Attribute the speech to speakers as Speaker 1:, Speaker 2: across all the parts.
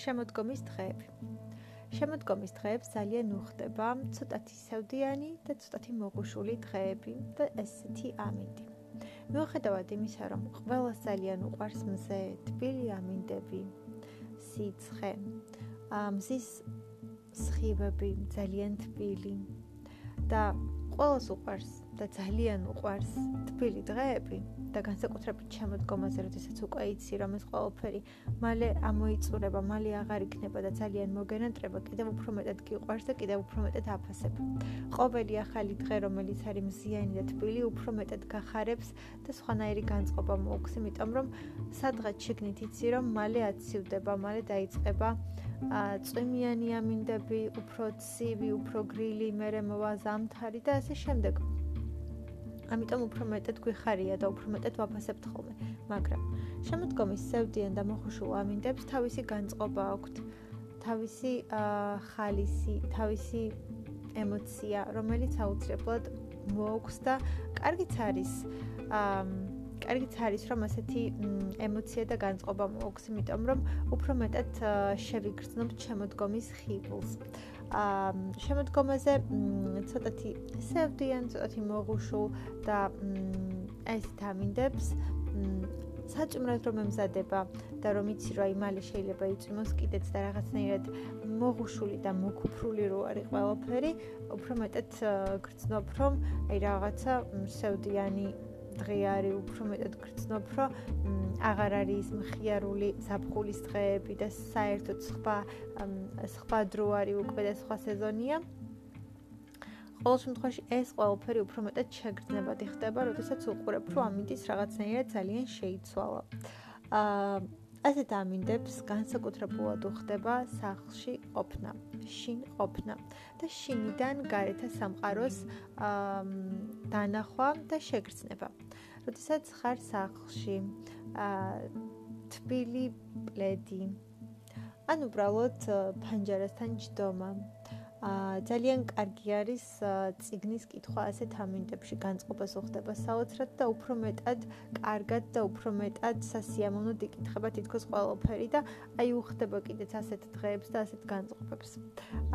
Speaker 1: შემოდგომის დღეები. შემოდგომის დღეებს ძალიან უხდება ცოტათი სევდიანი და ცოტათი მოღუშული დღეები და ესეთი ამინდი. მიუხედავად იმისა, რომ ყველას ძალიან უყვარს მზე, თბილი ამინდები, სიცხე, მზის სხივები ძალიან თბილი და ყველას უყვარს და ძალიან უყვარს თბილი დღეები და განსაკუთრებით შემოდგომაზე, როდესაც უკვე იცი, რომ ეს ყველაფერი მალე ამოიწურება, მალე აღარ იქნება და ძალიან მოგენატრება, კიდევ უფრო მეტად გიყვარს და კიდევ უფრო მეტად აფასებ. ყოველი ახალი დღე, რომელიც არის მზიანი და თბილი, უფრო მეტად გახარებს და სხვანაირი განწყობა მოაქვს, იმიტომ რომ სადღაც შეგნით იცი, რომ მალე აცივდება, მალე დაიწყება წვიმიანი ამინდები, უფრო ცივი, უფრო გრილი, მერე მოვა ზამთარი და ასე შემდეგ. ამიტომ უფრო მეტად გვიხარია და უფრო მეტად ვაფასებთ ხოლმე, მაგრამ შემოდგომის სევდიან და მოხუშულ ამინდებს თავისი განწყობა აქვთ, თავისი ხალისი, თავისი ემოცია, რომელიც აუცილებლად მოაქვს და კარგიც არის აა კარგიც არის რომ ასეთი ემოცია და განწყობა მოაქვს, იმიტომ რომ უფრო მეტად შევიგრძნობთ შემოდგომის ხიბლს. აა შემოდგომაზე ცოტათი სევდიან, ცოტათი მოღუშულ და ეს თამინდებს საჭმრად რომ ემზადება და რომ იცი რომ აი მალე შეიძლება იწვიმოს კიდეც და რაღაცნაირად მოღუშული და მოკუფრული რო არის ყველაფერი, უფრო მეტად გრძნობ რომ აი რაღაცა სევდიანი დღე არის უფრო მეტად გრძნობ, რომ აღარ არის მხიარული ზაფხულის დღეები და საერთოდ სხვა სხვა დრო არის უკვე და სხვა სეზონია. ყოველ შემთხვევაში ეს ყველაფერი უფრო მეტად შეგრძნებადი ხდება, როდესაც უყურებ, რომ ამინდის რაღაცნაირად ძალიან შეიცვალა. აა ასეთ ამინდებს განსაკუთრებულად უხდება სახლში ყოფნა, შინ ყოფნა და შინიდან გარეთა სამყაროს დანახვა და შეგრძნება. როდესაც ხარ სახლში, თბილი პლედი. ან უბრალოდ ფანჯარასთან ჯდომა. ძალიან კარგი არის ციგნის კითხვა ასეთ ამინდებში განწყობას უხდება საოცრად და უფრო მეტად კარგად და უფრო მეტად სასიამოვნოდ იკითხება თითქოს ყველაფერი და აი უხდება კიდეც ასეთ დღეებს და ასეთ განწყობებს.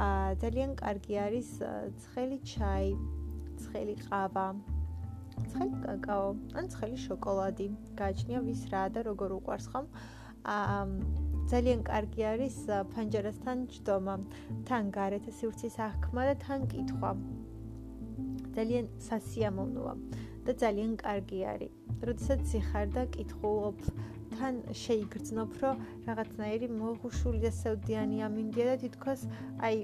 Speaker 1: აა ძალიან კარგი არის ცხელი ჩაი, ცხელი ყავა. ცხელი კაკაო, ან ცხელი შოკოლადი. გააჩნია ვის რა და როგორ უყვარს ხომ? აა ძალიან კარგი არის ფანჯარასთან ჯდომა, თან გარეთ სივრცის აღქმა და თან კითხვა. ძალიან სასიამოვნოა და ძალიან კარგი არის. როდესაც ზიხარ და კითხულობ, თან შეიგრძნობ, რომ რაღაცნაირი მოღუშული და სევდიანი ამინდია და თითქოს აი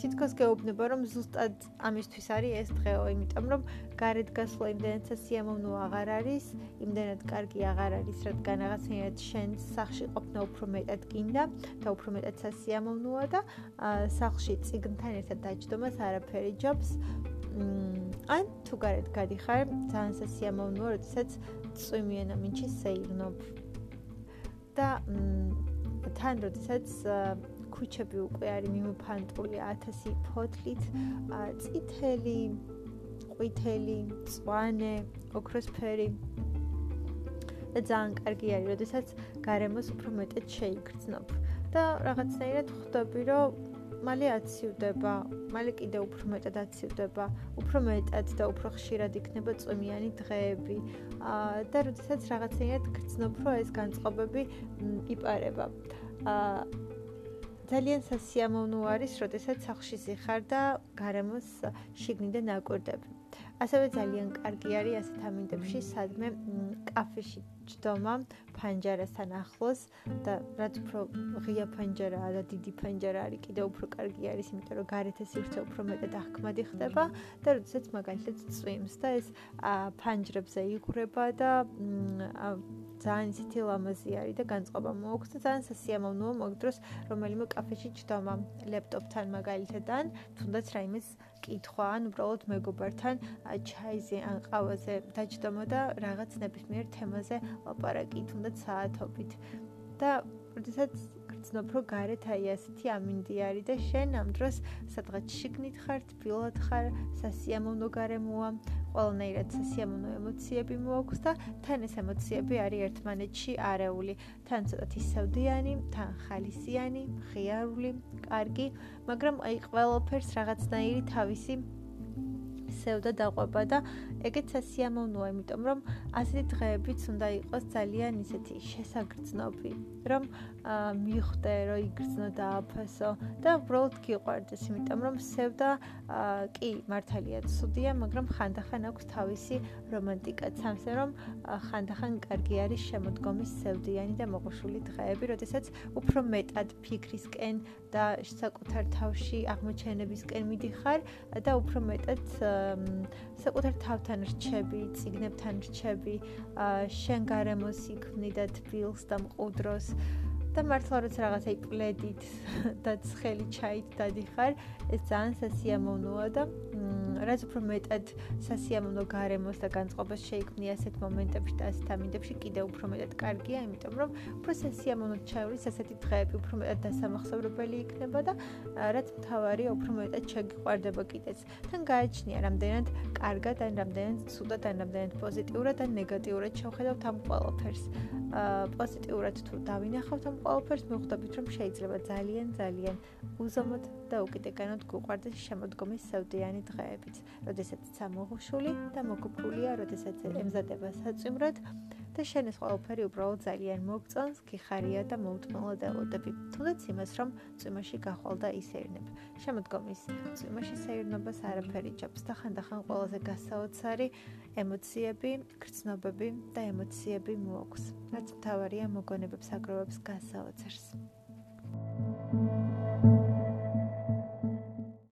Speaker 1: თითქოს გეუბნება, რომ ზუსტად ამისთვის არის ეს დღეო, იმიტომ რომ გარეთ გასვლა იმდენად სასიამოვნო აღარ არის, იმდენად კარგი აღარ არის, რადგან რაღაცნაირად შენ სახში ყოფნა უფრო მეტად გინდა და უფრო მეტად სასიამოვნოა და სახში ციგნთან ერთად დაჯდომას არაფერი ჯობს. ან თუ გარეთ გადიხარ, ძალიან სასიამოვნოა, როდესაც წვიმიან ამინჩი სეირნობ. და თან როდესაც ქუჩები უკვე არის მიმოფანტული 1000 ფოთლით, წითელი, ყვითელი, წვანე, ოქროსფერი. და ძალიან კარგი არის, როდესაც გარემოს უფრო მეტად შეიგრძნობ და რაღაცნაირად ხვდები, რომ მალე აცივდება, მალე კიდე უფრო მეტად აცივდება, უფრო მეტად და უფრო ხშირად იქნება წვიმიანი დღეები. აა და როდესაც რაღაცნაირად გრძნობ, რომ ეს განწყობები იპარება. აა ძალიან სასიამოვნო არის, როდესაც სახში ზიხარ და გარემოს შიგნიდან აკვირდებ. ასევე ძალიან კარგი არის ასეთ ამინდებში, სადმე კაფეში ჯდომა ფანჯარასთან ახლოს და რაც უფრო ღია ფანჯარაა და დიდი ფანჯარა არის, კიდევ უფრო კარგი არის, იმიტომ რომ გარეთ სივრცე უფრო მეტად აღქმადი ხდება და როდესაც მაგალითად წვიმს და ეს ფანჯრებზე იგრება და ძალიან ისეთი ლამაზი არის და განწყობა მოაქვს და ძალიან სასიამოვნოა მაგ დროს რომელიმე კაფეში ჯდომა ლეპტოპთან მაგალითად ან თუნდაც რაიმეს კითხვა ან უბრალოდ მეგობართან ჩაიზე ან ყავაზე დაჯდომა და რაღაც ნებისმიერ თემაზე ლაპარაკი თუნდაც საათობით. და როდესაც გრძნობ რომ გარეთ აი ასეთი ამინდი არის და შენ ამ დროს სადღაც შიგნით ხარ, თბილად ხარ, სასიამოვნო გარემოა, ყველანაირად სიამოვნო ემოციები მოაქვს და თან ეს ემოციები არის ერთმანეთში არეული. თან ცოტათი სევდიანი, თან ხალისიანი, ღიარული, კარგი, მაგრამ აი ყველაფერს რაღაცნაირი თავისი სევდა დაყვება და ეგეც სასიამოვნოა, იმიტომ რომ ასეთი დღეებიც უნდა იყოს ძალიან ისეთი შესაგრძნობი, რომ მიხვდე, რომ იგრძნო და აფასო და უბრალოდ გიყვარდეს, იმიტომ რომ სევდა კი მართალია ცუდია, მაგრამ ხანდახან აქვს თავისი რომანტიკაც, ამასე რომ ხანდახან კარგი არის შემოდგომის სევდიანი და მოყოშული დღეები, როდესაც უფრო მეტად ფიქრისკენ და საკუთარ თავში აღმოჩენებისკენ მიდიხარ და უფრო მეტად საკუთარ თავთან რჩები, ციგნებთან რჩები, შენ გარემოს იქმნი და თბილს და მყუდროს და მართლა როცა რაღაცა იპლედით და ცხელი ჩაით დადიხარ, ეს ძალიან სასიამოვნოა და რაც უფრო მეტად სასიამოვნო გარემოს და განწყობას შეიქმნი ასეთ მომენტებში და ასეთ ამინდებში, კიდევ უფრო მეტად კარგია, იმიტომ რომ უფრო სასიამოვნო ჩაივლის ასეთი დღეები უფრო მეტად დასამახსოვრებელი იქნება და რაც მთავარია, უფრო მეტად შეგიყვარდება კიდეც. თან გააჩნია რამდენად კარგად ან რამდენად ცუდად ან რამდენად პოზიტიურად ან ნეგატიურად შევხედავთ ამ ყველაფერს. აა პოზიტიურად თუ დავინახავთ ამ ყველაფერს, მოხდებით რომ შეიძლება ძალიან ძალიან უზომოდ და უკიდეკანოდ გუყვარდეს შემოდგომის სევდიანი დღეებიც, როდესაც სამოღუშული და მოგფულია, როდესაც ემზადება საწვიმრად და შენ ეს ყველაფერი უბრალოდ ძალიან მოგწონს, გიხარია და მოუთმელად ელოდები. თუნდაც იმას, რომ წვიმაში გახვალ და ისერნებ. შემოდგომის წვიმაში სეირნობას არაფერი ჭამს და ხანდახან ყველაზე გასაოცარი ემოციები, გრძნობები და ემოციები მოაქვს. რაც მთავარია მოგონებებს აგროვებს გასაოცარს. thank you